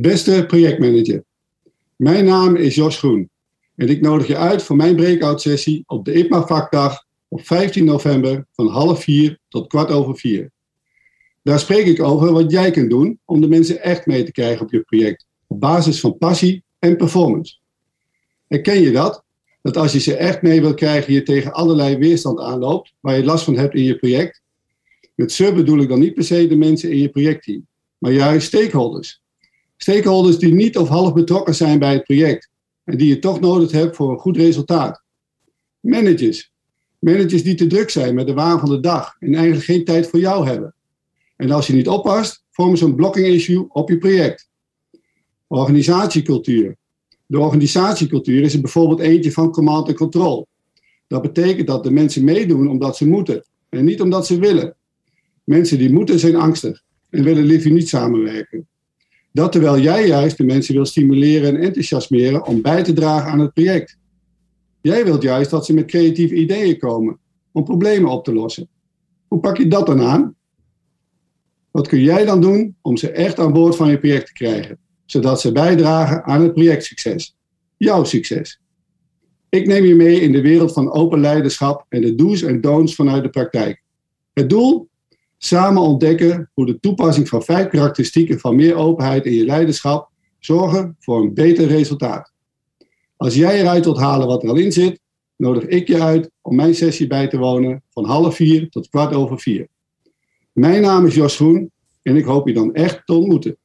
Beste projectmanager, mijn naam is Jos Groen en ik nodig je uit voor mijn breakout sessie op de IPMA vakdag op 15 november van half vier tot kwart over vier. Daar spreek ik over wat jij kunt doen om de mensen echt mee te krijgen op je project op basis van passie en performance. Herken je dat? Dat als je ze echt mee wil krijgen, je tegen allerlei weerstand aanloopt waar je last van hebt in je project. Met ze bedoel ik dan niet per se de mensen in je projectteam, maar juist stakeholders. Stakeholders die niet of half betrokken zijn bij het project en die je toch nodig hebt voor een goed resultaat. Managers. Managers die te druk zijn met de waan van de dag en eigenlijk geen tijd voor jou hebben. En als je niet oppast, vormen ze een blocking issue op je project. Organisatiecultuur. De organisatiecultuur is er bijvoorbeeld eentje van command en control. Dat betekent dat de mensen meedoen omdat ze moeten en niet omdat ze willen. Mensen die moeten zijn angstig en willen liever niet samenwerken. Dat terwijl jij juist de mensen wil stimuleren en enthousiasmeren om bij te dragen aan het project. Jij wilt juist dat ze met creatieve ideeën komen om problemen op te lossen. Hoe pak je dat dan aan? Wat kun jij dan doen om ze echt aan boord van je project te krijgen, zodat ze bijdragen aan het projectsucces? Jouw succes. Ik neem je mee in de wereld van open leiderschap en de do's en don'ts vanuit de praktijk. Het doel? Samen ontdekken hoe de toepassing van vijf karakteristieken van meer openheid in je leiderschap zorgen voor een beter resultaat. Als jij eruit wilt halen wat er al in zit, nodig ik je uit om mijn sessie bij te wonen van half vier tot kwart over vier. Mijn naam is Jos Groen en ik hoop je dan echt te ontmoeten.